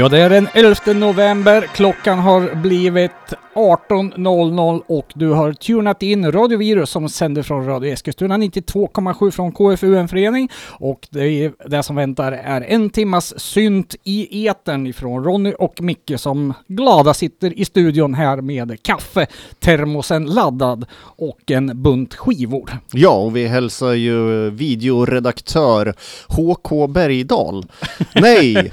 Ja, det är den 11 november. Klockan har blivit 18.00 och du har tunat in Radio Virus som sänder från Radio Eskilstuna 92,7 från KFU, en förening. Och det, det som väntar är en timmas synt i etern ifrån Ronny och Micke som glada sitter i studion här med kaffe, termosen laddad och en bunt skivor. Ja, och vi hälsar ju videoredaktör HK Bergdahl. Nej!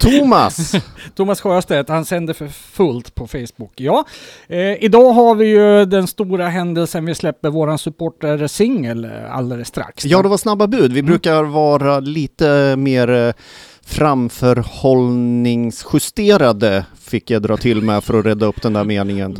Thomas! Thomas Sjöstedt, han sänder för fullt på Facebook. Ja, eh, idag har vi ju den stora händelsen. Vi släpper våran supporter-singel eh, alldeles strax. Ja, det var snabba bud. Vi mm. brukar vara lite mer eh, framförhållningsjusterade fick jag dra till med för att rädda upp den där meningen.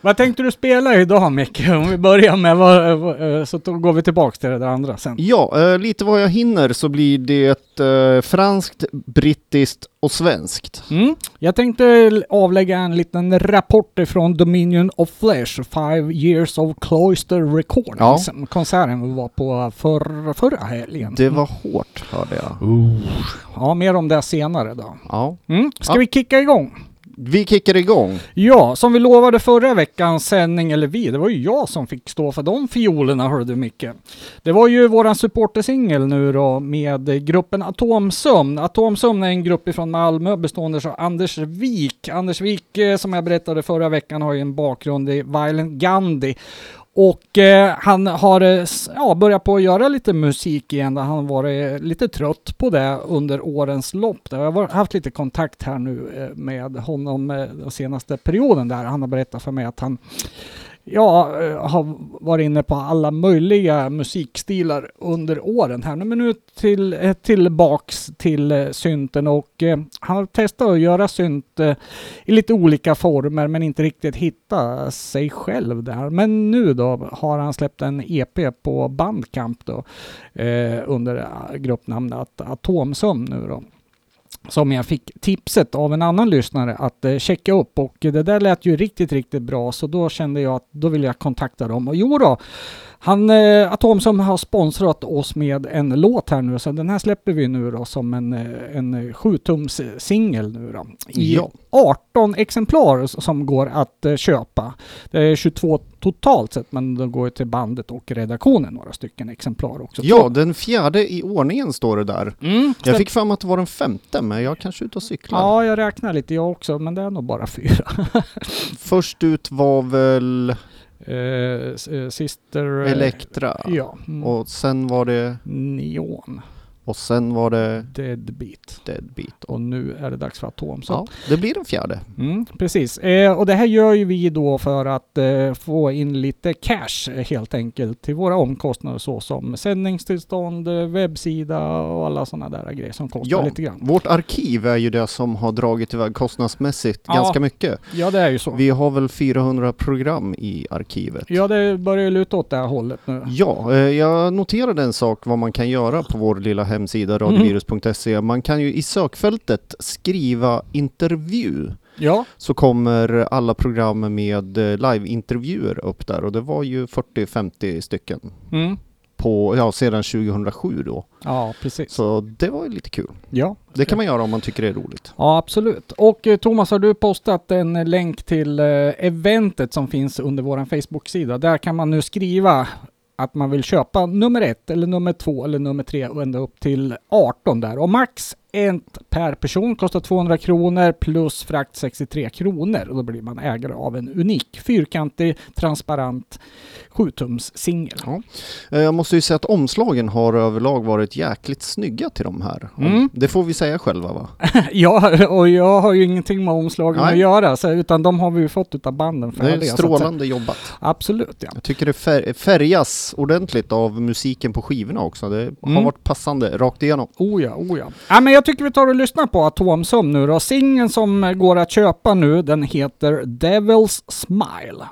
vad tänkte du spela idag Micke? Om vi börjar med vad, så går vi tillbaks till det där andra sen. Ja, eh, lite vad jag hinner så blir det eh, franskt, brittiskt och svenskt. Mm. Jag tänkte avlägga en liten rapport ifrån Dominion of Flesh, Five Years of Cloister Recordings. Ja. Konserten vi var på för, förra helgen. Det var hårt hörde jag. Uh. Ja, mer om det senare då. Ja. Mm. Ska ja. vi kicka igång? Vi kickar igång. Ja, som vi lovade förra veckans sändning, eller vi, det var ju jag som fick stå för de fiolerna hörde du Micke. Det var ju våran supportersingel nu då med gruppen Atomsömn. Atomsömn är en grupp ifrån Malmö bestående av Anders Wik. Anders Wik, eh, som jag berättade förra veckan, har ju en bakgrund i Violent Gandhi och eh, han har eh, ja, börjat på att göra lite musik igen. Han har varit eh, lite trött på det under årens lopp. Jag har haft lite kontakt här nu eh, med honom den senaste perioden där. Han har berättat för mig att han jag eh, har varit inne på alla möjliga musikstilar under åren här. Men nu till, eh, tillbaks till eh, synten och eh, han har testat att göra synt eh, i lite olika former men inte riktigt hitta sig själv där. Men nu då har han släppt en EP på Bandcamp då eh, under gruppnamnet Atomsömn nu då som jag fick tipset av en annan lyssnare att eh, checka upp. Och det där lät ju riktigt, riktigt bra. Så då kände jag att då vill jag kontakta dem. Och jo då, han, eh, Atomsom har sponsrat oss med en låt här nu, så den här släpper vi nu då som en, eh, en 7-tums singel nu då. I ja. 18 exemplar som går att eh, köpa. Det är 22 totalt sett, men de går till bandet och redaktionen några stycken exemplar också. Ja, den fjärde i ordningen står det där. Mm, jag fick fram att det var den femte, men jag kanske är ute och cyklar. Ja, jag räknar lite jag också, men det är nog bara fyra. Först ut var väl Eh, eh, Sister... Eh, Elektra. Ja. Mm. Och sen var det? Neon. Och sen var det? Deadbeat. Deadbeat. Och nu är det dags för Atom. Så. Ja, det blir den fjärde. Mm, precis. Eh, och det här gör ju vi då för att eh, få in lite cash helt enkelt till våra omkostnader såsom sändningstillstånd, webbsida och alla sådana där grejer som kostar ja, lite grann. Vårt arkiv är ju det som har dragit iväg kostnadsmässigt ja, ganska mycket. Ja, det är ju så. Vi har väl 400 program i arkivet. Ja, det börjar ju luta åt det här hållet nu. Ja, eh, jag noterade en sak vad man kan göra på vår lilla hemsida hemsida radiovirus.se. Man kan ju i sökfältet skriva intervju. Ja. Så kommer alla program med eh, liveintervjuer upp där och det var ju 40-50 stycken. Mm. På, ja, sedan 2007 då. Ja, precis. Så det var ju lite kul. Ja. Det kan man göra om man tycker det är roligt. Ja, absolut. Och eh, Thomas, har du postat en länk till eh, eventet som finns under vår Facebook-sida? Där kan man nu skriva att man vill köpa nummer ett eller nummer två eller nummer tre och ända upp till 18 där. Och max ett per person kostar 200 kronor plus frakt 63 kronor och då blir man ägare av en unik fyrkantig transparent 7-tums singel. Ja. Eh, jag måste ju säga att omslagen har överlag varit jäkligt snygga till de här. Mm. Det får vi säga själva va? ja, och jag har ju ingenting med omslagen Nej. att göra så, utan de har vi ju fått utav banden färdiga. Det är strålande jobbat. Absolut ja. Jag tycker det fär färgas ordentligt av musiken på skivorna också. Det har mm. varit passande rakt igenom. Oh ja, oh ja. ja men jag jag tycker vi tar och lyssnar på Atomsömn nu då. Singeln som går att köpa nu, den heter Devil's Smile.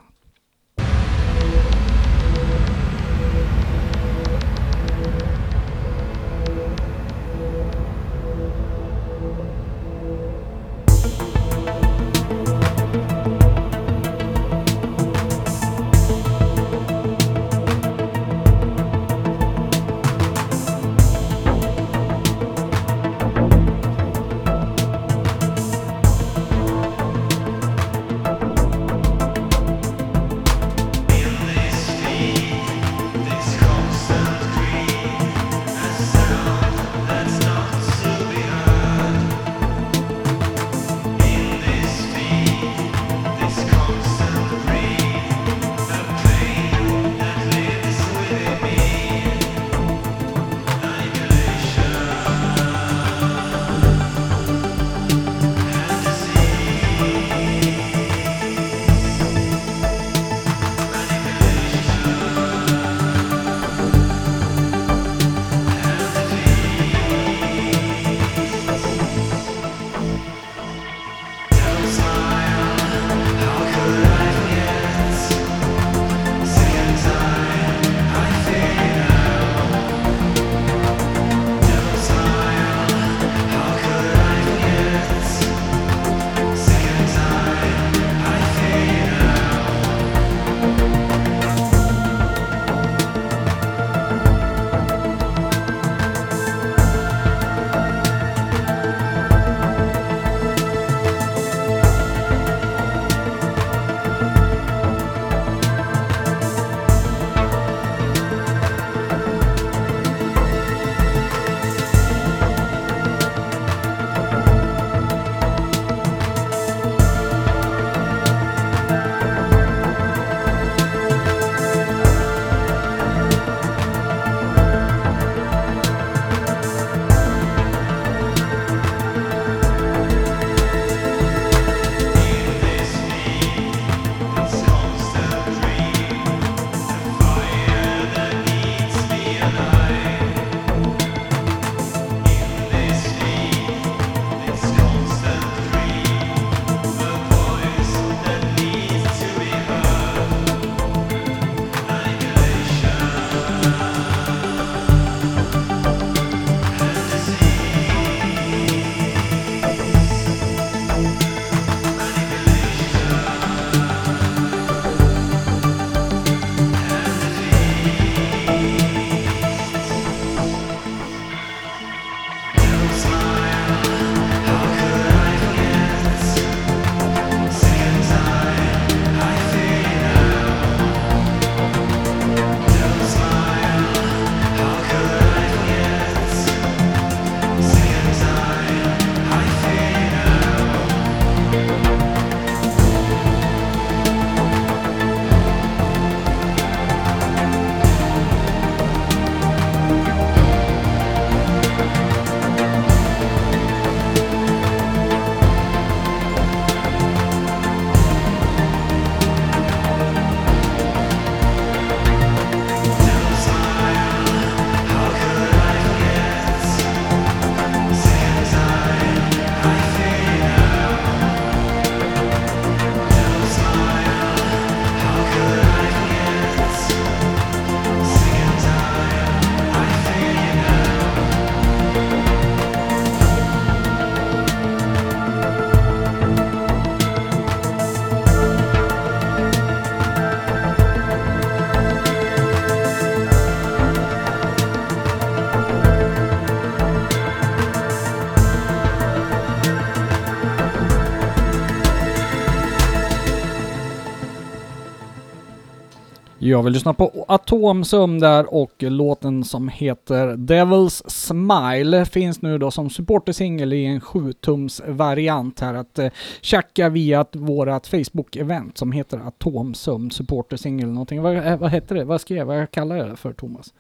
Jag vill lyssna på Atomsum där och låten som heter Devil's Smile finns nu då som supportersingel i en 7-tums variant här att eh, tjacka via vårat Facebook-event som heter Atomsum supportersingel någonting. Vad, eh, vad hette det? Vad skrev jag? Vad kallar jag det för Thomas?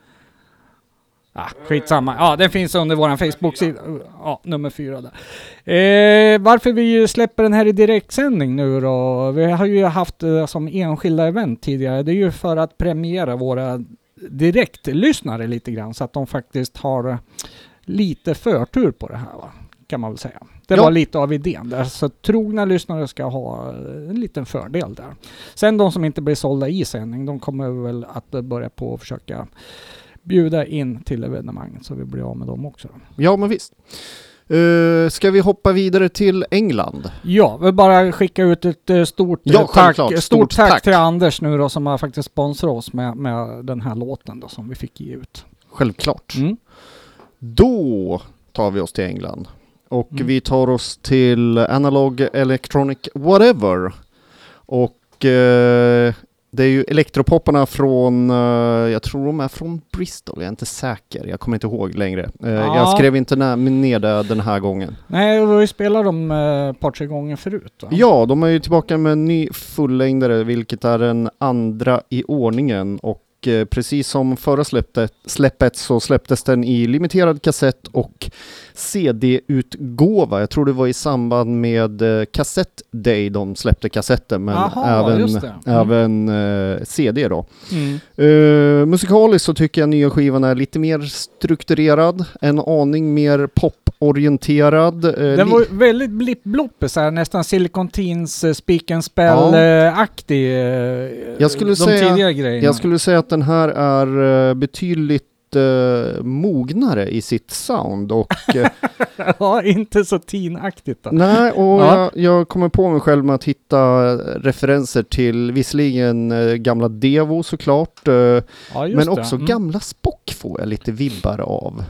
Ah, skitsamma. Ja, den finns under vår Facebook-sida. Ja, nummer fyra där. Eh, varför vi släpper den här i direktsändning nu då? Vi har ju haft det som enskilda event tidigare. Det är ju för att premiera våra direktlyssnare lite grann så att de faktiskt har lite förtur på det här va? kan man väl säga. Det ja. var lite av idén där, så trogna lyssnare ska ha en liten fördel där. Sen de som inte blir sålda i sändning, de kommer väl att börja på att försöka bjuda in till evenemanget så vi blir av med dem också. Ja, men visst. Uh, ska vi hoppa vidare till England? Ja, vi bara skicka ut ett uh, stort, ja, tack, stort, stort tack, tack, till Anders nu då som har faktiskt sponsrat oss med, med den här låten då som vi fick ge ut. Självklart. Mm. Då tar vi oss till England och mm. vi tar oss till Analog Electronic Whatever. Och uh, det är ju elektropopparna från, uh, jag tror de är från Bristol, jag är inte säker, jag kommer inte ihåg längre. Uh, ja. Jag skrev inte ner det den här gången. Nej, du har ju spelat dem uh, ett par tre gånger förut va? Ja, de är ju tillbaka med en ny fullängdare, vilket är den andra i ordningen och precis som förra släppet, släppet så släpptes den i limiterad kassett och CD-utgåva. Jag tror det var i samband med uh, Cassette Day de släppte kassetten, men Aha, även, mm. även uh, CD då. Mm. Uh, musikaliskt så tycker jag nya skivan är lite mer strukturerad, en aning mer pop orienterad. Den var väldigt blipp-bloppig såhär, nästan Silicon Teens uh, Speak and Spell-aktig. Ja. jag skulle de säga, tidigare grejerna. Jag skulle säga att den här är betydligt uh, mognare i sitt sound och... Uh, ja, inte så teenaktigt då. Nej, och ja. jag, jag, kommer på mig själv med att hitta referenser till visserligen gamla Devo såklart, ja, men också mm. gamla Spock får jag lite vibbar av.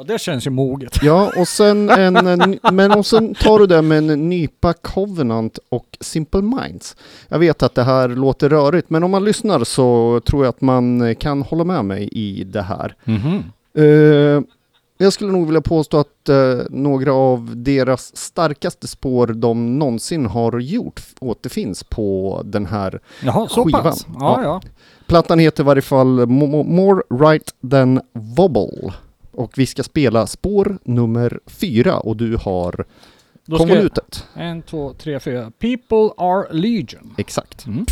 Ja, det känns ju moget. Ja, och sen, en, en, men och sen tar du det med en nypa Covenant och Simple Minds. Jag vet att det här låter rörigt, men om man lyssnar så tror jag att man kan hålla med mig i det här. Mm -hmm. uh, jag skulle nog vilja påstå att uh, några av deras starkaste spår de någonsin har gjort återfinns på den här Jaha, skivan. Ja, ja. Plattan heter i varje fall More Right Than Wobble. Och vi ska spela spår nummer fyra och du har konvolutet. En, två, tre, fyra. People are legion. Exakt. Mm.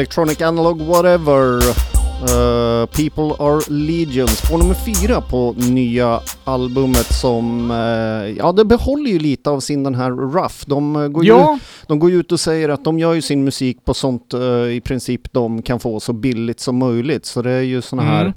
Electronic Analog Whatever. Uh, People Are Legion. Spår nummer fyra på nya albumet som, uh, ja det behåller ju lite av sin den här rough. De, uh, går, Ja, ju, de går ju ut och säger att de gör ju sin musik på sånt i princip de kan få så billigt som möjligt. Så det är ju såna här Mm.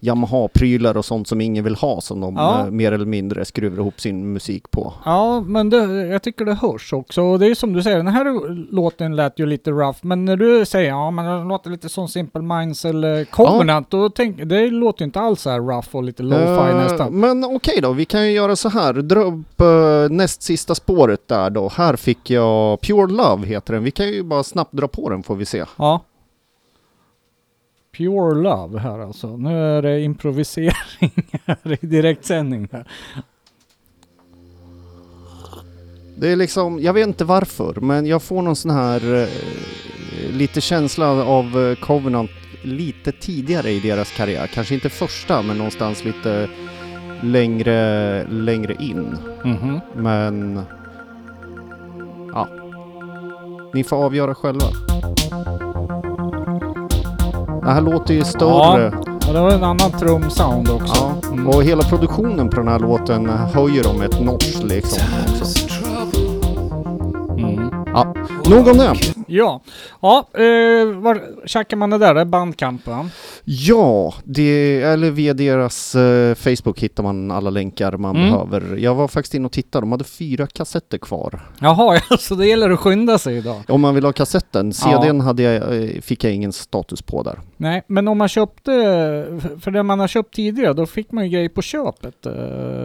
Yamaha-prylar och sånt som ingen vill ha som de Ja. uh, mer eller mindre skruvar ihop sin musik på. ja men det, jag tycker det hörs också. Och det är som du säger, den här låten lät ju lite rough. Men när du säger ja men den låter lite som Simple Minds eller Covenant, då tänk, det låter ju inte alls så här rough och lite lo-fi Eh, nästan. Men okej då, vi kan ju göra så här. Dra upp uh, näst sista spåret där då. Här fick jag Pure Love heter den. Vi kan ju bara snabbt dra på den får vi se. Ja. Pure Love här alltså. Nu är det improvisering här i direktsändning. Här. Det är liksom, jag vet inte varför, men jag får någon sån här eh, lite känsla av eh, Covenant lite tidigare i deras karriär. Kanske inte första, men någonstans lite längre, längre in. Mhm. Men... Ja. Ni får avgöra själva. Det här låter ju större. Och det var en annan trumsound också. Ja. Mm. Och hela produktionen på den här låten höjer dem ett notch liksom. Mm. Ja, nog om det. Ja, ja eh, var käkar man det där? Det är Bandcamp va? Ja, det, eller via deras eh, Facebook hittar man alla länkar man Mm. behöver. Jag var faktiskt inne och tittade, de hade fyra kassetter kvar. Jaha, ja, så det gäller att skynda sig idag. Om man vill ha kassetten, CDn hade jag, eh, fick jag ingen status på där. Nej, men om man köpte, för det man har köpt tidigare, då fick man ju grejer på köpet. eh.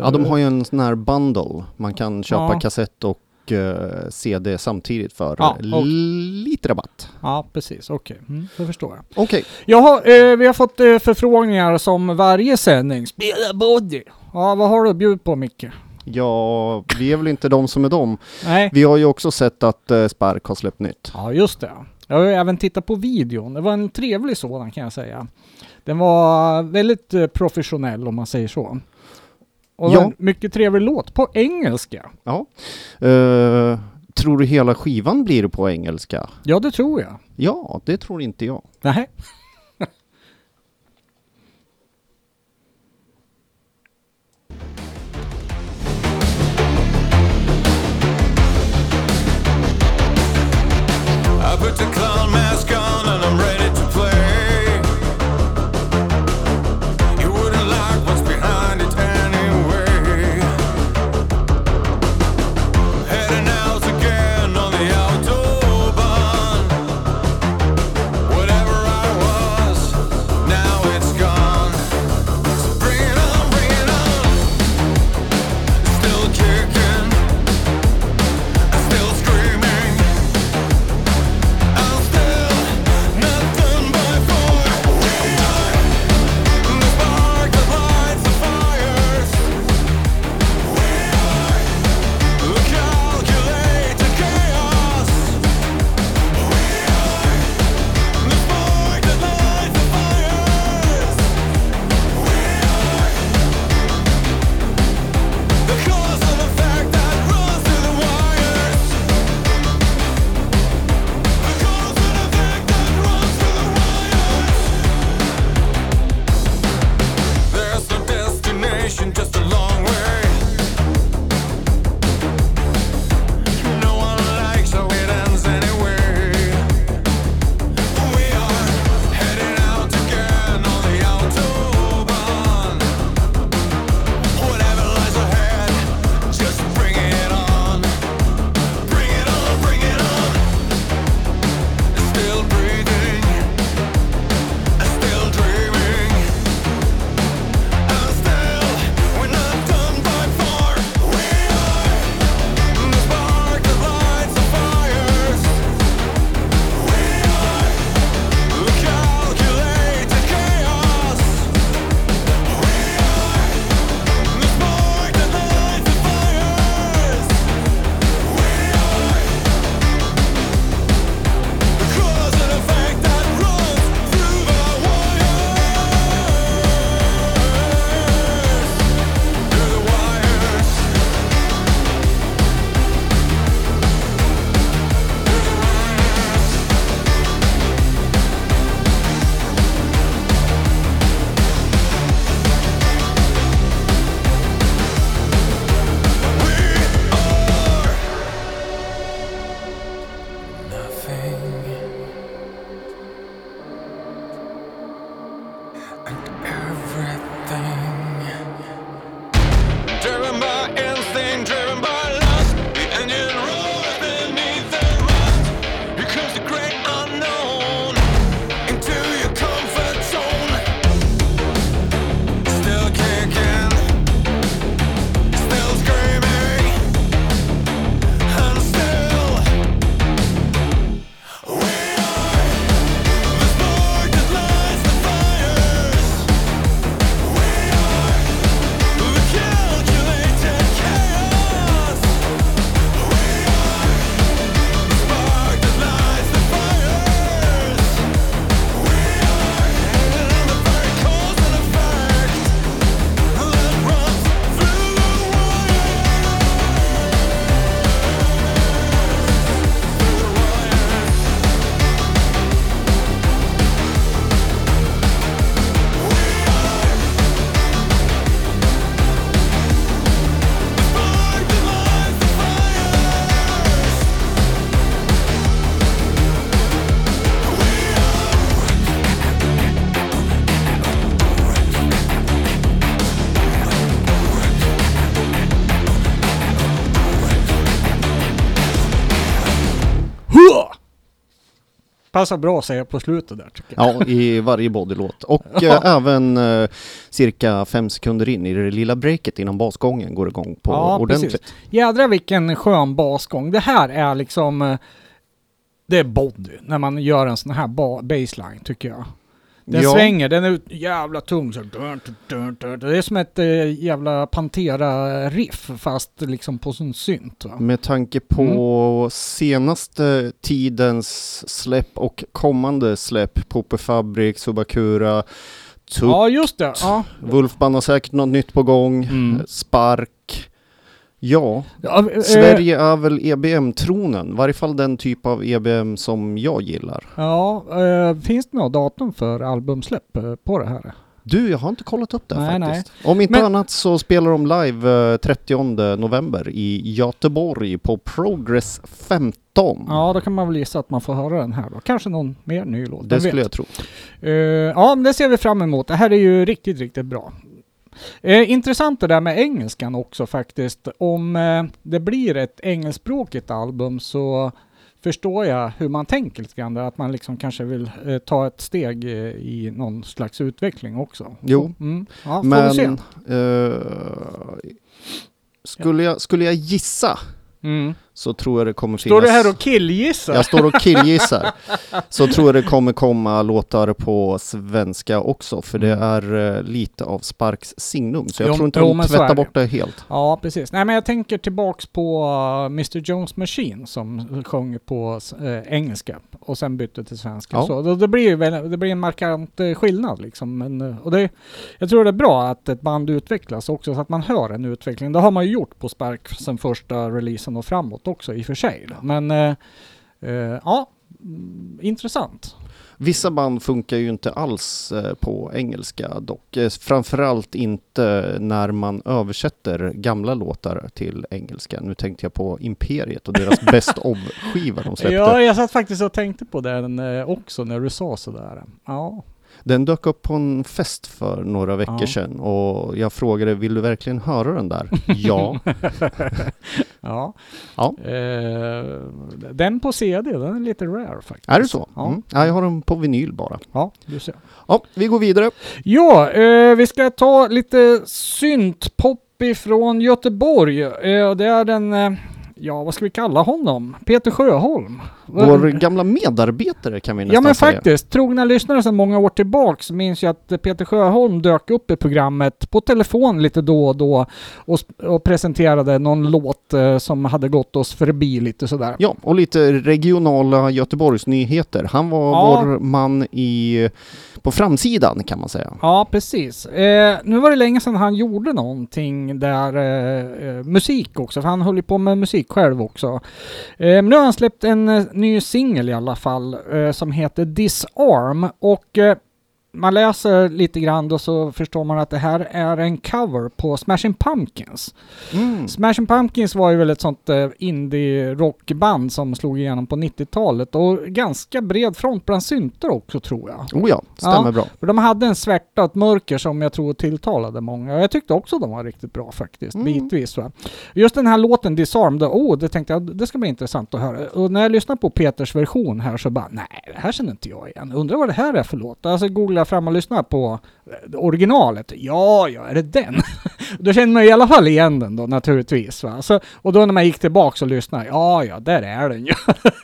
Ja, de har ju en sån här bundle. Man kan köpa Ja. kassett och eh, CD samtidigt för Ja, eh, och- lite rabatt. Ja, precis. Okej, mm, det förstår jag. Okej, Jaha, eh, vi har fått eh, förfrågningar som varje sändning. Spela body! Ja, vad har du att bjuda på Micke? ja, vi är väl inte de som är de. Nej. Vi har ju också sett att eh, Spark har släppt nytt. Ja, just det. Jag har ju även tittat på videon. Det var en trevlig sådan kan jag säga. Den var väldigt eh, professionell om man säger så. Och Ja. en mycket trevlig låt på engelska. Ja. Eh, tror du hela skivan blir på engelska? Ja, det tror jag. Ja, det tror inte jag. Nej. I put the clown mask on Passar bra att säga på slutet där tycker jag. Ja, i varje bodylåt. Och eh, även eh, cirka fem sekunder in i det lilla breaket innan basgången går igång på Ja, ordentligt. precis. Jädrar vilken skön basgång. Det här är liksom... eh, Det är body när man gör en sån här ba- baseline tycker jag. Den Ja. svänger, den är jävla tung så. Det är som ett eh, jävla Pantera-riff fast liksom på sin synt. Va? Med tanke på Mm. senaste tidens släpp och kommande släpp, Pope Fabrik, Subakura, Tuck, Ja, just det. Ja. Wolfband har säkert något nytt på gång, Mm. Spark. Ja, Ja, eh, Sverige är väl EBM-tronen, i varje fall den typ av EBM som jag gillar. Ja, eh, finns det något datum för albumsläpp eh, på det här? Du, jag har inte kollat upp det Nej, faktiskt. Om inte Men- annat så spelar de live eh, 30 november i Göteborg på Progress 15. Ja, då kan man väl gissa att man får höra den här då. Kanske någon mer ny låt. det skulle vet? jag tro. Eh, ja, men det ser vi fram emot. Det här är ju riktigt, riktigt bra. Eh, intressant det där med engelskan också faktiskt. Om eh, det blir ett engelskspråkigt album så förstår jag hur man tänker lite grann. där, Att man liksom kanske vill eh, ta ett steg eh, i någon slags utveckling också. Jo. Mm. Ja. Men eh, skulle, jag, skulle jag gissa Mm. Så tror jag det kommer finnas... Står du här och killgissar? Jag står och killgissar. så tror jag det kommer komma låtar på svenska också, för det Mm. är eh, lite av Sparks signum. Så jag Jo, tror inte jo, de tvättar bort det helt. Ja, precis. Nej, men jag tänker tillbaks på uh, Mr Jones Machine som sjöng på uh, engelska och sen bytte till svenska. Ja. Så det, blir, det blir en markant skillnad liksom. Men, och det, jag tror det är bra att ett band utvecklas också så att man hör en utveckling. Det har man ju gjort på Spark sen första releasen och framåt också i och för sig. Men uh, uh, ja, mm, intressant. Vissa band funkar ju inte alls eh, på engelska dock. Eh, Framförallt inte när man översätter gamla låtar till engelska. Nu tänkte jag på Imperiet och deras Best of-skiva de släppte. Ja, jag satt faktiskt och tänkte på den uh, också när du sa sådär. Ja. Den dök upp på en fest för några veckor Ja. sedan och jag frågade, vill du verkligen höra den där? ja. Ja. Ja. Eh, den på CD, den är lite rare faktiskt. Är det så? Ja. Mm. Ja, jag har den på vinyl bara. Ja, du ser. Ja, vi går vidare. Ja, eh, vi ska ta lite syntpop ifrån Göteborg. Eh, det är den, eh, ja vad ska vi kalla honom? Peter Sjöholm. Vår gamla medarbetare kan vi nästan Ja men säga. faktiskt, trogna lyssnare sedan många år tillbaks minns ju att Peter Sjöholm dök upp i programmet på telefon lite då och då och, och presenterade någon låt eh, som hade gått oss förbi lite sådär. Ja, och lite regionala Göteborgsnyheter. Han var Ja. vår man i, på framsidan kan man säga. Ja, precis. Eh, nu var det länge sedan han gjorde någonting där, eh, eh, musik också, för han höll ju på med musik själv också. Eh, men nu har han släppt en ny singel i alla fall, eh, som heter Disarm, och eh, man läser lite grann då så förstår man att det här är en cover på Smashing Pumpkins. Mm. Smashing Pumpkins var ju väl ett sånt eh, indie-rockband som slog igenom på 90-talet och ganska bred front bland synter också tror jag. Oh ja, stämmer Ja. bra. För de hade en svärta och ett mörker som jag tror tilltalade många. Och jag tyckte också de var riktigt bra faktiskt, Mm. bitvis. Va? Just den här låten Disarm, då, oh, det tänkte jag, det ska bli intressant att höra. Och när jag lyssnar på Peters version här så bara, nej, det här känner inte jag igen. Undrar vad det här är för låt? Alltså googla fram och lyssna på eh, originalet. Ja, ja, är det den? då känner man i alla fall igen den då naturligtvis. Va? Så, och då när man gick tillbaks och lyssnade, ja, ja, där är den ju.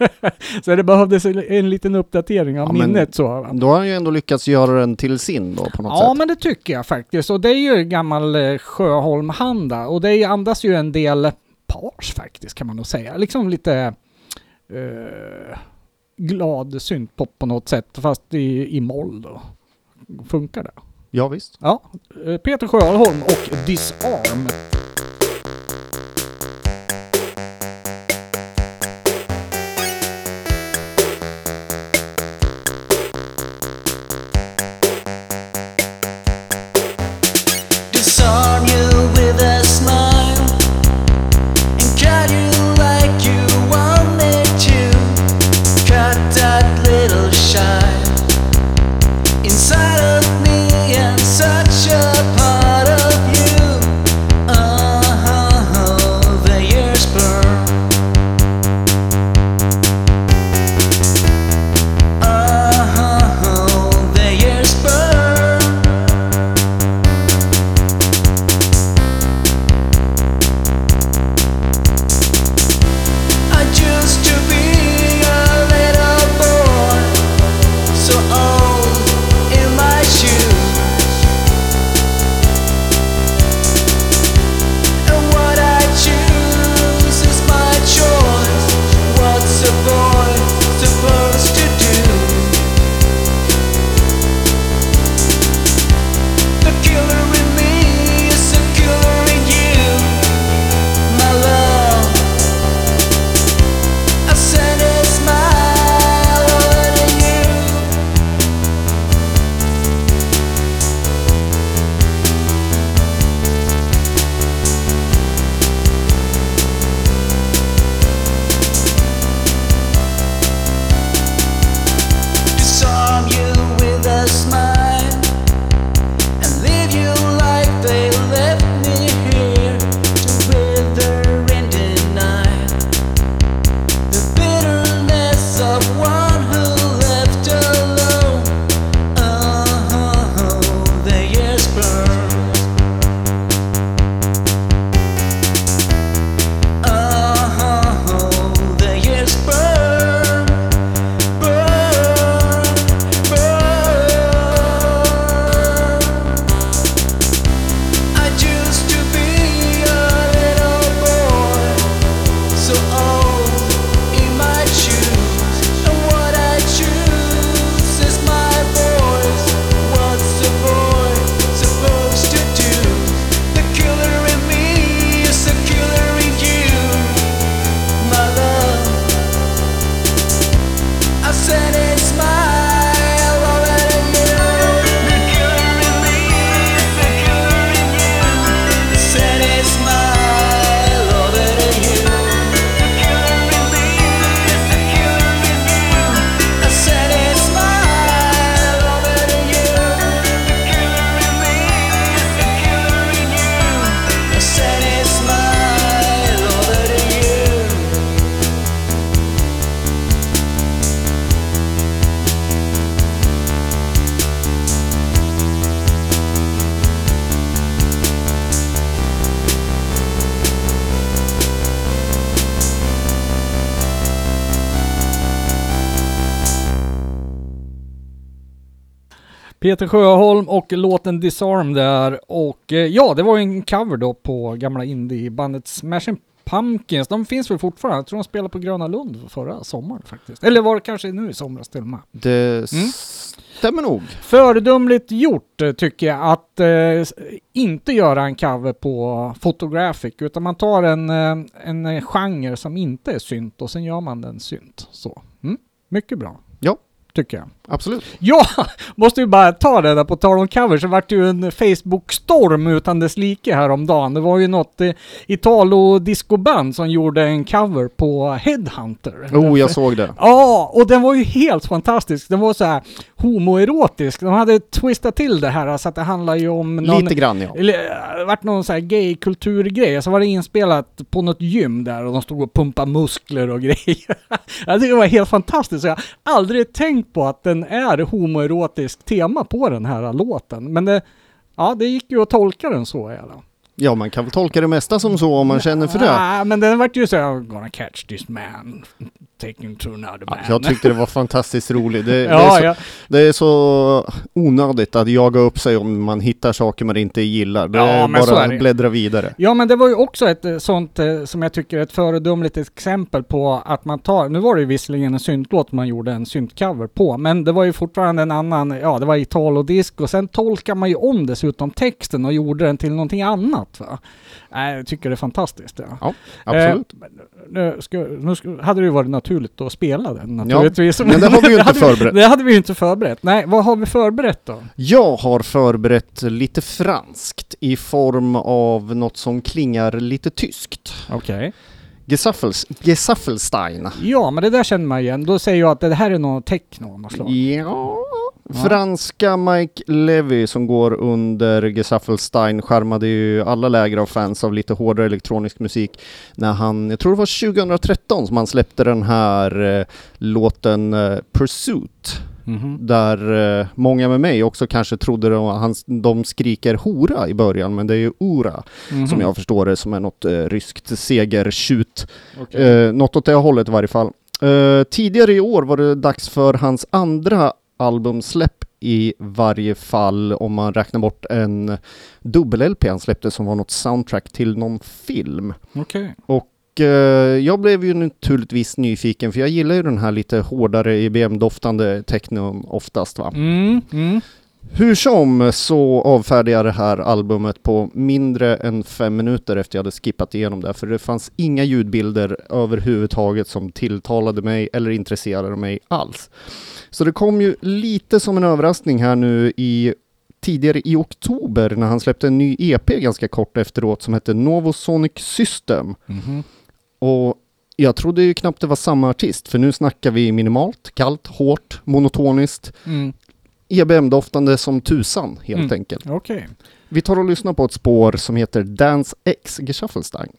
så det behövdes en, en liten uppdatering av Ja, minnet så. va? Då har han ju ändå lyckats göra den till sin då på något Ja, sätt. men det tycker jag faktiskt. Och det är ju gammal eh, Sjöholm-handa. Och det andas ju en del pars faktiskt, kan man nog säga. Liksom lite eh, glad syntpop på något sätt, fast i, i moll då. Funkar det? Ja, visst. Ja, eh, Peter Sjöholm och Disarm. Disarm Peter Sjöholm och låten Disarm där. Och eh, ja, det var ju en cover då på gamla indiebandet Smashing Pumpkins. De finns väl fortfarande? Jag tror de spelade på Gröna Lund förra sommaren faktiskt. Eller var det kanske nu i somras till och med. Det Mm. stämmer nog. Föredömligt gjort eh, tycker jag att eh, inte göra en cover på Photographic utan man tar en, eh, en genre som inte är synt och sen gör man den synt. Så. Mm. Mycket bra. Ja. Tycker jag. Absolut. Ja, måste ju bara ta det där på tal om covers. Det vart ju en Facebook-storm utan dess like häromdagen. Det var ju något eh, Italo-discoband som gjorde en cover på Headhunter. Oh, jag såg det. Ja, och den var ju helt fantastisk. Den var så här homoerotisk. De hade twistat till det här så att det handlar ju om någon... Lite grann ja. Eller det vart någon så här gay-kulturgrej. Så var det inspelat på något gym där och de stod och pumpade muskler och grejer. jag tycker det var helt fantastiskt. Jag har aldrig tänkt på att den är homoerotiskt tema på den här låten. Men det, ja, det gick ju att tolka den så i alla. Ja, man kan väl tolka det mesta som så om man känner för det. Nej, men den vart ju så I'm gonna catch this man, him to another man. Jag tyckte det var fantastiskt roligt. Det, det, är ja, så, ja. det är så onödigt att jaga upp sig om man hittar saker man inte gillar. Det Ja, är bara det. bläddra vidare. Ja men det var ju också ett eh, sånt eh, som jag tycker är ett föredömligt exempel på att man tar, nu var det ju visserligen en syntlåt man gjorde en syntcover på, men det var ju fortfarande en annan, ja det var Italo-disco, och sen tolkar man ju om dessutom texten och gjorde den till någonting annat va. Nej, jag tycker det är fantastiskt. Ja. Ja, absolut. Eh, nu ska, nu ska, hade det ju varit naturligt att spela den naturligtvis. men det har vi ju inte hade förberett. Det hade vi ju inte förberett. Nej, vad har vi förberett då? Jag har förberett lite franskt i form av något som klingar lite tyskt. Okej. Gesaffels, Gesaffelstein. Ja, men det där känner man igen. Då säger jag att det här är något techno av något slag. Ja. Franska Mike Levy som går under Gesaffelstein skärmade ju alla läger av fans av lite hårdare elektronisk musik när han, jag tror det var 2013 som han släppte den här eh, låten eh, Pursuit Mhm. där eh, många med mig också kanske trodde de, han, de skriker hora i början men det är ju ura Mhm. som jag förstår det som är något eh, ryskt segertjut Okej. Eh, något åt det hållet i varje fall. Eh, tidigare i år var det dags för hans andra albumsläpp i varje fall om man räknar bort en dubbel-LP han släppte som var något soundtrack till någon film. Okej. Och eh, jag blev ju naturligtvis nyfiken för jag gillar ju den här lite hårdare EBM-doftande technon oftast va. Mm, mm. Hur som så avfärdade jag det här albumet på mindre än fem minuter efter jag hade skippat igenom det, för det fanns inga ljudbilder överhuvudtaget som tilltalade mig eller intresserade mig alls. Så det kom ju lite som en överraskning här nu i tidigare i oktober när han släppte en ny EP ganska kort efteråt som hette Novosonic System. Mhm. Och jag trodde ju knappt det var samma artist, för nu snackar vi minimalt, kallt, hårt, monotoniskt, Mm. EBM-doftande som tusan helt Mm. enkelt. Okej. Vi tar och lyssnar på ett spår som heter Dance X Gesaffelstein.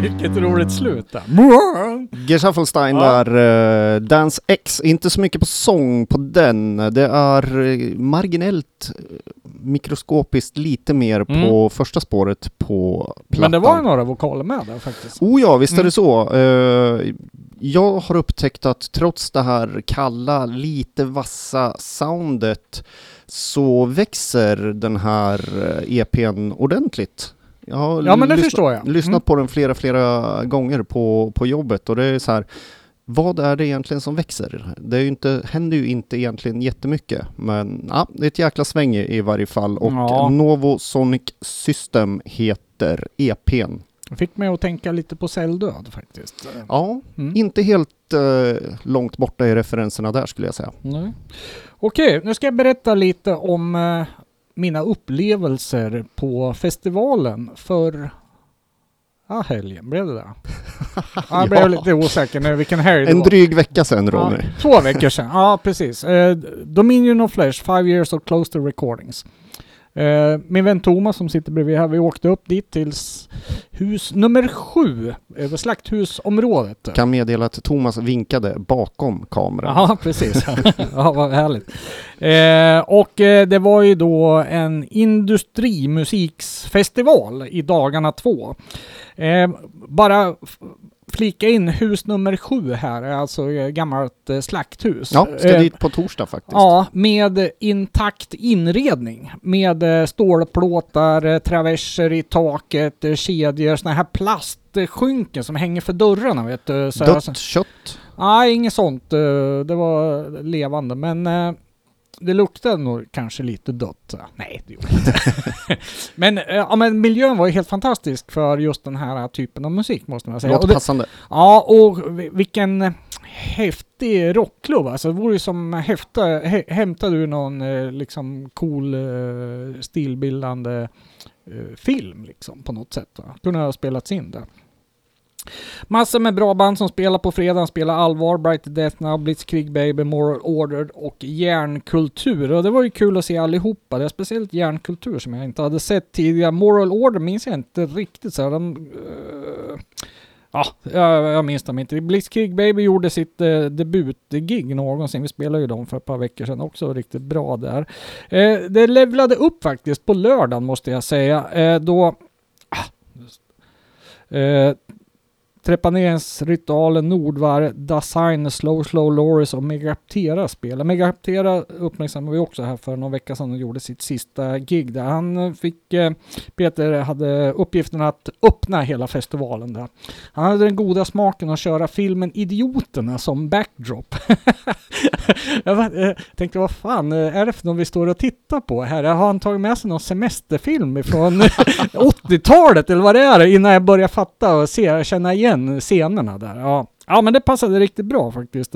Vilket roligt slut där. Gesaffelstein Ja. där, eh, Dance X, inte så mycket på sång på den. Det är eh, marginellt eh, mikroskopiskt lite mer på första spåret på plattan. Men det var ju några vokaler med där faktiskt. Oh ja, visst är Mm. det så. Eh, jag har upptäckt att trots det här kalla, lite vassa soundet så växer den här EPn ordentligt. Jag har Ja, men det lyssna- förstår jag. lyssnat Mm. på den flera, flera gånger på, på jobbet och det är så här vad är det egentligen som växer? Det är ju inte, händer ju inte egentligen jättemycket, men ja, det är ett jäkla sväng i, i varje fall och Ja. Novo Sonic System heter EPn. Fick mig att tänka lite på celldöd faktiskt. Ja, Mm. inte helt eh, långt borta i referenserna där skulle jag säga. Nej. Okej, nu ska jag berätta lite om eh, mina upplevelser på festivalen för Ja, helgen. Blev det det? Ja, jag blev lite osäker nu vilken helg det En var. dryg vecka sedan Ronny. Ja, två veckor sedan. Ja, precis. Eh, Dominion of Flesh, Five Years of Close to Recordings. Eh, min vän Thomas som sitter bredvid här, vi åkte upp dit till hus nummer sju, över slakthusområdet. Kan meddela att Thomas vinkade bakom kameran. Ja, precis. ja, vad härligt. Eh, och eh, det var ju då en industrimusiksfestival i dagarna två. Eh, bara flika in hus nummer sju här, är alltså eh, gammalt eh, slakthus. Ja, ska Eh, dit på torsdag faktiskt. Ja, med intakt inredning. Med stålplåtar, traverser i taket, kedjor, såna här plastskynken som hänger för dörrarna vet du. Så Dött kött. Nej, inget sånt. Det var levande, men det luktade nog kanske lite dött. Nej, det gjorde inte. men, eh, ja, men miljön var ju helt fantastisk för just den här typen av musik måste man säga. Låter passande. ja, och vi- vilken häftig rockklubb. Alltså det vore ju som häfta, hä, hämtade ur någon eh, liksom cool eh, stilbildande film liksom på något sätt. Va? Kunde ha spelats in där. Massor med bra band som spelar på fredagen, spelar Allvar, Bright Death Now, Blitzkrieg Baby, Moral Order och Järnkultur. Och det var ju kul att se allihopa. Det är speciellt Järnkultur som jag inte hade sett tidigare. Moral Order minns jag inte riktigt så här. De, uh, Ja, jag, jag minns dem inte. Blitzkrieg Baby gjorde sitt eh, debutgig någonsin. Vi spelade ju dem för ett par veckor sedan också. Riktigt bra där. Eh, det levlade upp faktiskt på lördagen måste jag säga. Eh, då... Ah, eh, Trepaneringsritualen, Nordvar, Dasein, Slow Slow Loris och Megaptera spelar. Megaptera uppmärksammade vi också här för någon vecka sedan och gjorde sitt sista gig där. Han fick, eh, Peter hade uppgiften att öppna hela festivalen där. Han hade den goda smaken att köra filmen Idioterna som backdrop. jag eh, tänkte, vad fan eh, är det för något vi står och tittar på här? Har han tagit med sig någon semesterfilm från 80-talet eller vad det är innan jag börjar fatta och se, känna igen scenerna där. Ja. Ja men det passade riktigt bra faktiskt.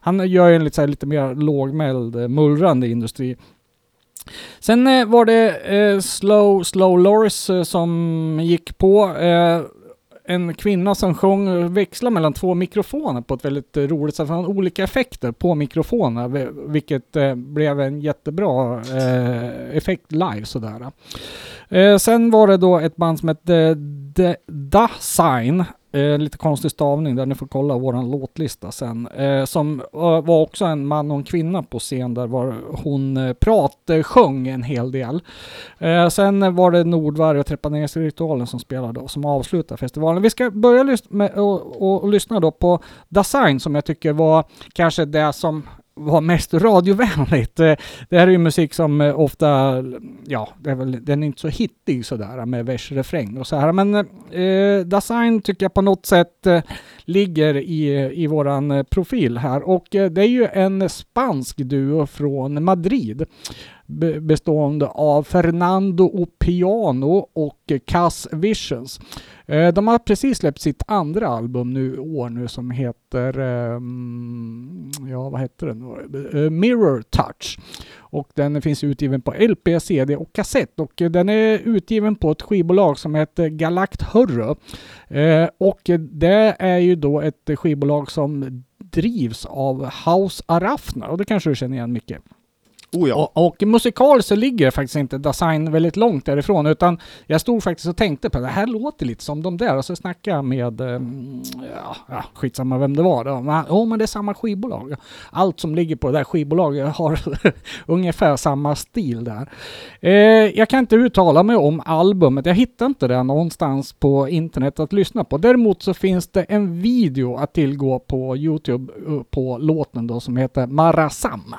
Han gör ju en lite, så här, lite mer lågmäld, eh, mullrande industri. Sen eh, var det eh, Slow Slow Loris eh, som gick på. Eh, en kvinna som sjöng växla mellan två mikrofoner på ett väldigt eh, roligt sätt. Han hade olika effekter på mikrofoner, vilket eh, blev en jättebra eh, effekt live sådär. Eh, sen var det då ett band som hette eh, The Dasign. Eh, lite konstig stavning där, ni får kolla våran låtlista sen. Eh, som eh, var också en man och en kvinna på scen där var hon eh, pratade, sjöng en hel del. Eh, sen var det Nordvarg och Trepaneringsritualen som spelade och som avslutade festivalen. Vi ska börja lys- med, och, och, och lyssna då på Design som jag tycker var kanske det som var mest radiovänligt. Eh, det här är ju musik som eh, ofta, ja, det är väl, den är inte så hittig sådär eh, med vers, refräng och så här. Men eh, design tycker jag på något sätt eh, ligger i, i våran profil här. Och eh, det är ju en spansk duo från Madrid bestående av Fernando Opiano och Cass Visions. Eh, de har precis släppt sitt andra album nu i år nu som heter, ehm, ja vad heter den eh, Mirror Touch. Och den finns utgiven på LP, CD och kassett. Och den är utgiven på ett skivbolag som heter Galact Hörrö. Eh, och det är ju då ett skivbolag som drivs av House Arafna och det kanske du känner igen mycket. Oh ja. Och, och musikaliskt så ligger faktiskt inte Design väldigt långt därifrån utan jag stod faktiskt och tänkte på det här låter lite som de där och så snackade jag med, eh, ja, ja skitsamma vem det var då. Men, oh, men det är samma skivbolag. Allt som ligger på det där skivbolaget har ungefär samma stil där. Eh, jag kan inte uttala mig om albumet, jag hittar inte det någonstans på internet att lyssna på. Däremot så finns det en video att tillgå på Youtube eh, på låten då som heter Marasam.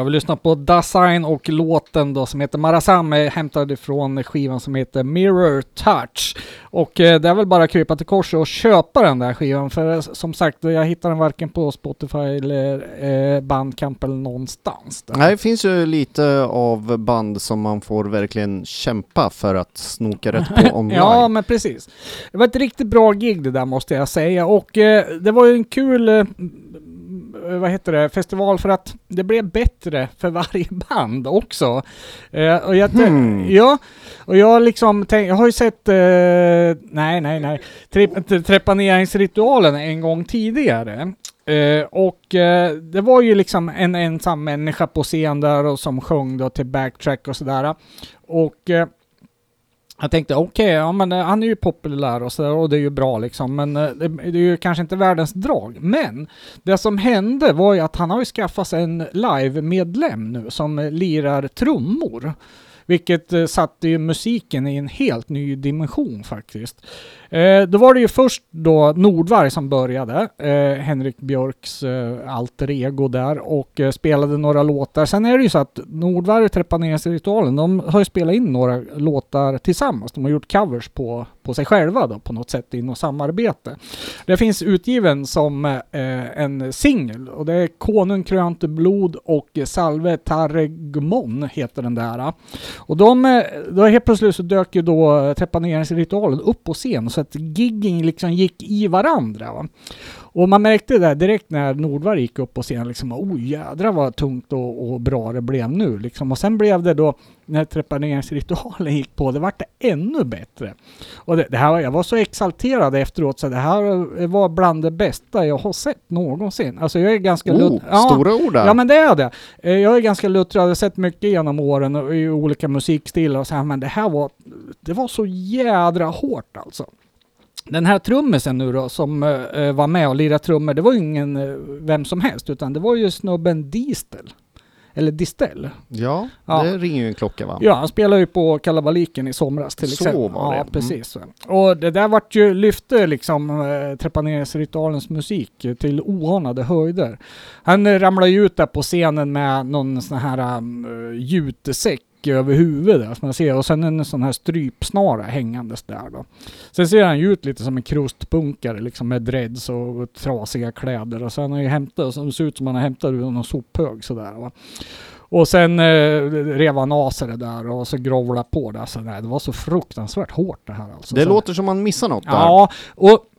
Jag vill lyssna på Dasein och låten då som heter Marasam är hämtad ifrån skivan som heter Mirror Touch. Och eh, det är väl bara att krypa till korset och köpa den där skivan för eh, som sagt jag hittar den varken på Spotify eller eh, Bandcamp eller någonstans. Där. Nej, det finns ju lite av band som man får verkligen kämpa för att snoka rätt på online. Ja, men precis. Det var ett riktigt bra gig det där måste jag säga och eh, det var ju en kul eh, vad heter det, festival för att det blev bättre för varje band också. Eh, och jag, Hmm. Ja, och jag liksom tänk, jag har ju sett, eh, nej nej nej, Tre- trepaneringsritualen en gång tidigare. Eh, och eh, det var ju liksom en ensam människa på scen där och som sjöng då till backtrack och sådär. Och eh, jag tänkte okej, ja men eh, han är ju populär och sådär och det är ju bra liksom, men eh, det, det är ju kanske inte världens drag. Men det som hände var ju att han har ju skaffat sig en live-medlem nu som eh, lirar trummor. Vilket satte ju musiken i en helt ny dimension faktiskt. Eh, då var det ju först då Nordvarg som började, eh, Henrik Björks eh, alter ego där och eh, spelade några låtar. Sen är det ju så att Nordvarg och Trepaneringsritualen, de har ju spelat in några låtar tillsammans. De har gjort covers på, på sig själva då på något sätt i något samarbete. Det finns utgiven som eh, en singel och det är Konung krönte blod och Salve Tarregmon heter den där. Och de, eh, då helt plötsligt så dök ju då trepaneringsritualen upp på scen så att giggen liksom gick i varandra. Va? Och man märkte det direkt när Nordvar gick upp på scen liksom, oh jädrar vad tungt och, och bra det blev nu liksom. Och sen blev det då, när trepaneringsritualen gick på, det vart det ännu bättre. Och det, det här, jag var så exalterad efteråt så det här var bland det bästa jag har sett någonsin. Alltså jag är ganska Oh, Ja. stora ord där. Ja men det är det. Eh, Jag är ganska luttrad, jag har sett mycket genom åren och i olika musikstilar och så här, men det här var, det var så jädra hårt alltså. Den här trummisen nu då som eh, var med och lirade trummor, det var ju ingen eh, vem som helst utan det var ju snubben Distel. Eller Distel. Ja, Ja. det ringer ju en klocka va? Ja, han spelade ju på Kalabaliken i somras till Så exempel. var det. Ja, Mm. precis. Och det där vart ju, lyfte liksom eh, trepaneringsritualens musik till oanade höjder. Han eh, ramlade ju ut där på scenen med någon sån här um, jutesäck över huvudet som man ser och sen en sån här strypsnara hängandes där då. Sen ser han ju ut lite som en krustpunkare liksom med dreads och trasiga kläder och sen har han ju hämtat, som ser ut som han har hämtat ur någon sophög sådär va. Och sen eh, rev han av sig det där och så grovlade på det. Så nej, det var så fruktansvärt hårt det här alltså. Det så, låter som man missar något där. Ja, och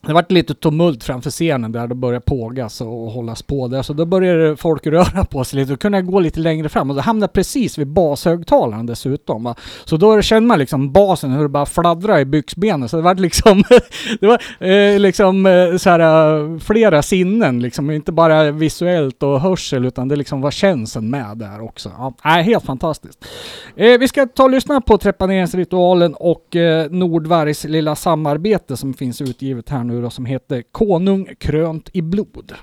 det vart lite tumult framför scenen där det började pågas och hållas på där. Så då började folk röra på sig lite. Då kunde jag gå lite längre fram och då hamnade jag precis vid bashögtalaren dessutom. Va? Så då kände man liksom basen hur det bara fladdrade i byxbenen. Så det vart liksom, det var eh, liksom eh, så här, eh, flera sinnen liksom. Inte bara visuellt och hörsel utan det liksom var känseln med där också. Ja, helt fantastiskt. Eh, vi ska ta och lyssna på trepaneringsritualen och eh, Nordvargs lilla samarbete som finns utgivet här nu då som heter Konung krönt i blod.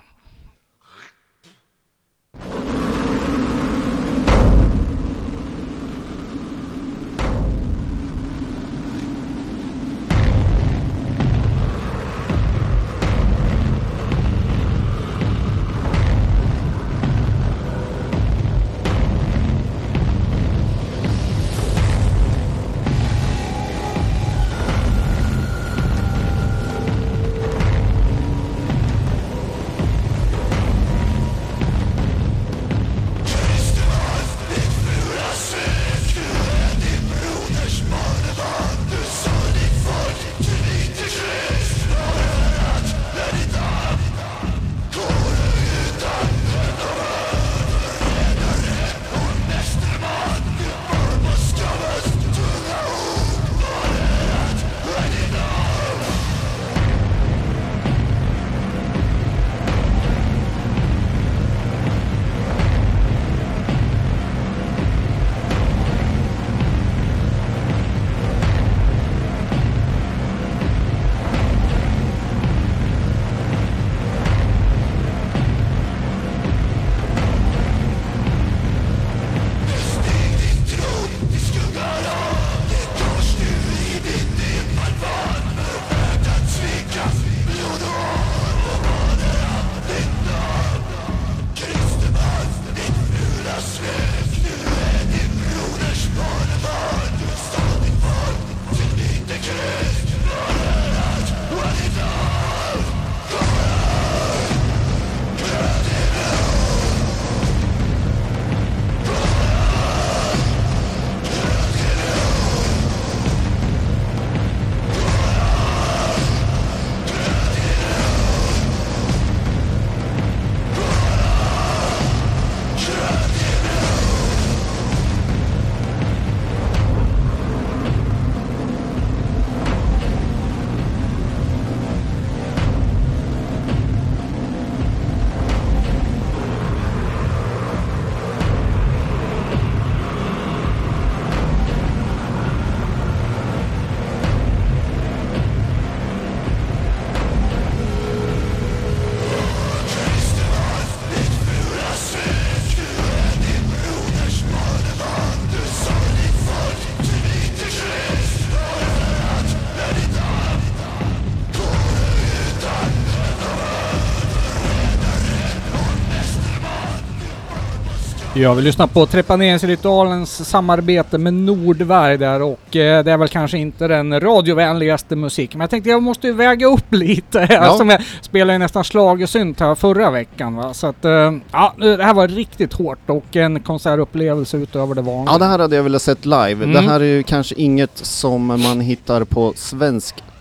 Ja, vi lyssnar på trepaneringsritualens samarbete med Nordberg där och eh, det är väl kanske inte den radiovänligaste musiken. Men jag tänkte jag måste ju väga upp lite Ja. som jag spelade ju nästan schlagersynt här förra veckan va. Så att eh, ja, det här var riktigt hårt och en konsertupplevelse utöver det vanliga. Ja, det här hade jag velat sett live. Mm. Det här är ju kanske inget som man hittar på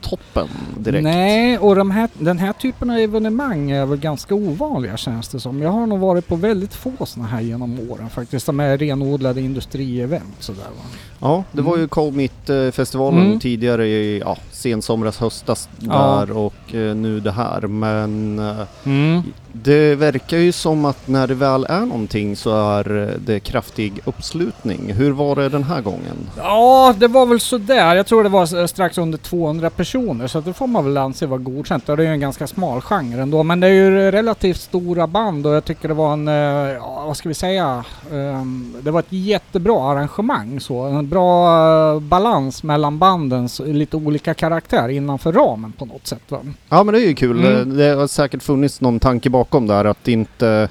Svensktoppen direkt. Nej, och de här, den här typen av evenemang är väl ganska ovanliga känns det som. Jag har nog varit på väldigt få sådana här genom åren faktiskt. Som är renodlade industrievent sådär va. Ja, det var ju Call Meet-festivalen Mm. tidigare i ja, sensomras, höstas Ja. där och eh, nu det här. Men eh, Mm. Det verkar ju som att när det väl är någonting så är det kraftig uppslutning. Hur var det den här gången? Ja, det var väl sådär. Jag tror det var strax under 200 personer så det får man väl anse vara godkänt. Det är ju en ganska smal genre ändå. Men det är ju relativt stora band och jag tycker det var en, eh, ja, vad ska vi säga, Ehm, det var ett jättebra arrangemang så. En bra eh, balans mellan bandens lite olika karaktär innanför ramen på något sätt va. Ja men det är ju kul. Mm. Det har säkert funnits någon tanke bakom där att inte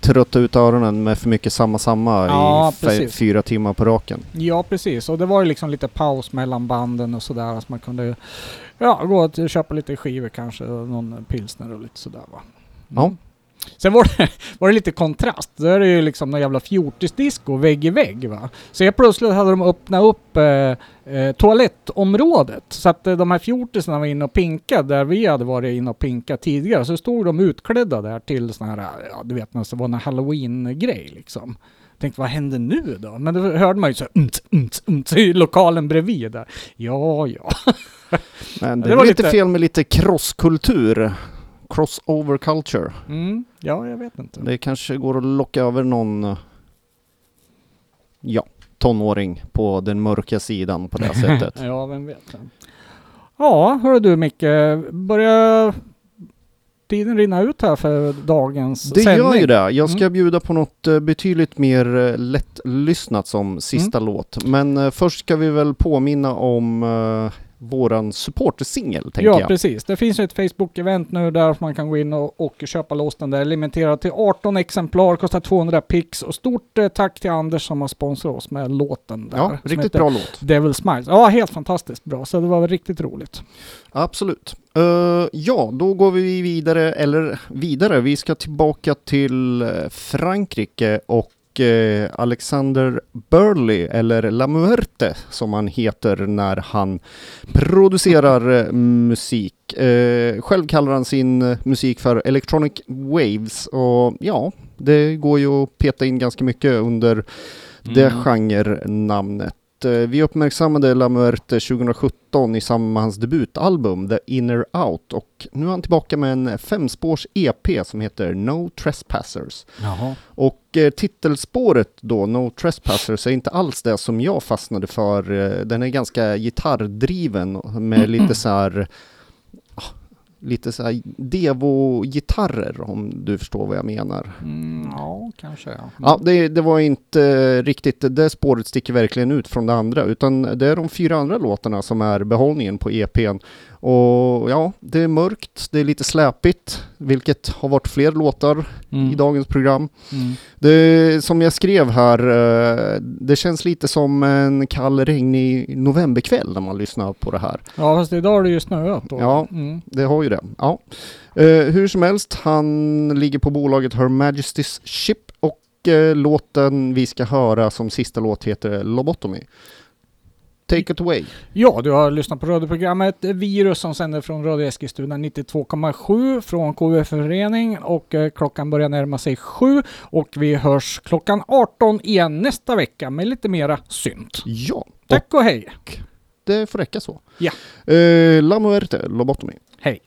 trötta ut öronen med för mycket samma samma Ja, i precis. fyra timmar på raken. Ja precis, och det var ju liksom lite paus mellan banden och sådär. Så man kunde ja, gå och köpa lite skivor kanske någon pilsner och lite sådär va. Mm. Ja. Sen var det, var det lite kontrast. Då är det ju liksom någon jävla fjortisdisco vägg i vägg va. Så helt plötsligt hade de öppnat upp eh, eh, toalettområdet. Så att eh, de här fjortisarna var inne och pinkade där vi hade varit inne och pinkat tidigare. Så stod de utklädda där till sån här, ja du vet när det var en halloween-grej liksom. Tänkte vad händer nu då? Men då hörde man ju så umt, umt, umt, i lokalen bredvid där. Ja, ja. Men det, Det var lite lite- fel med lite crosskultur. Crossover culture. Mm, ja, jag vet inte. Det kanske går att locka över någon eh, ja, tonåring på den mörka sidan på det sättet. Ja, vem vet. Ja, hör du Micke, börjar tiden rinna ut här för dagens Det sändning? gör ju det. Jag ska Mm. bjuda på något eh, betydligt mer eh, lättlyssnat som sista Mm. låt. Men först ska vi väl påminna om våran supportersingel, tänker Ja, jag. precis. Det finns ju ett Facebook-event nu där man kan gå in och, och köpa loss den där. Limiterad till 18 exemplar, kostar 200 pix. Och stort eh, tack till Anders som har sponsrat oss med låten där. Ja, riktigt bra låt. Devil Smiles. Ja, helt fantastiskt bra. Så det var riktigt roligt. Absolut. Eh, ja, då går vi vidare, eller vidare. Vi ska tillbaka till eh, Frankrike och eh, Alexander Burley, eller La Muerte som han heter när han producerar eh, musik. Eh, själv kallar han sin musik för Electronic Waves och ja, det går ju att peta in ganska mycket under det Mm. genrenamnet. Eh, Vi uppmärksammade La Muerte 2017 i samband med hans debutalbum The Inner Out och nu är han tillbaka med en femspårs EP som heter No Trespassers. Jaha. Och eh, titelspåret då, No Trespassers, är inte alls det som jag fastnade för. Eh, den är ganska gitarrdriven med lite så här lite så här Devo-gitarrer om du förstår vad jag menar. Mm, ja, kanske ja. Ja, det, det var inte riktigt, det spåret sticker verkligen ut från det andra, utan det är de fyra andra låtarna som är behållningen på EPn. Och ja, det är mörkt, det är lite släpigt, vilket har varit fler låtar Mm. i dagens program. Mm. Det, som jag skrev här, eh, det känns lite som en kall, regnig novemberkväll när man lyssnar på det här. Ja, fast idag har det ju snöat då. Ja. Mm. Det har ju det. Ja. Eh, hur som helst, han ligger på bolaget Her Majesty's Ship och eh, låten vi ska höra som sista låt heter Lobotomy. Take it away. Ja, du har lyssnat på radioprogrammet Virus som sänder från Radio Eskilstuna 92,7 från KF-förening och eh, klockan börjar närma sig sju och vi hörs klockan 18 igen nästa vecka med lite mera synt. Ja, Tack och hej! det får räcka så. Ja. Eh, La Muerte, Lobotomy. Hej!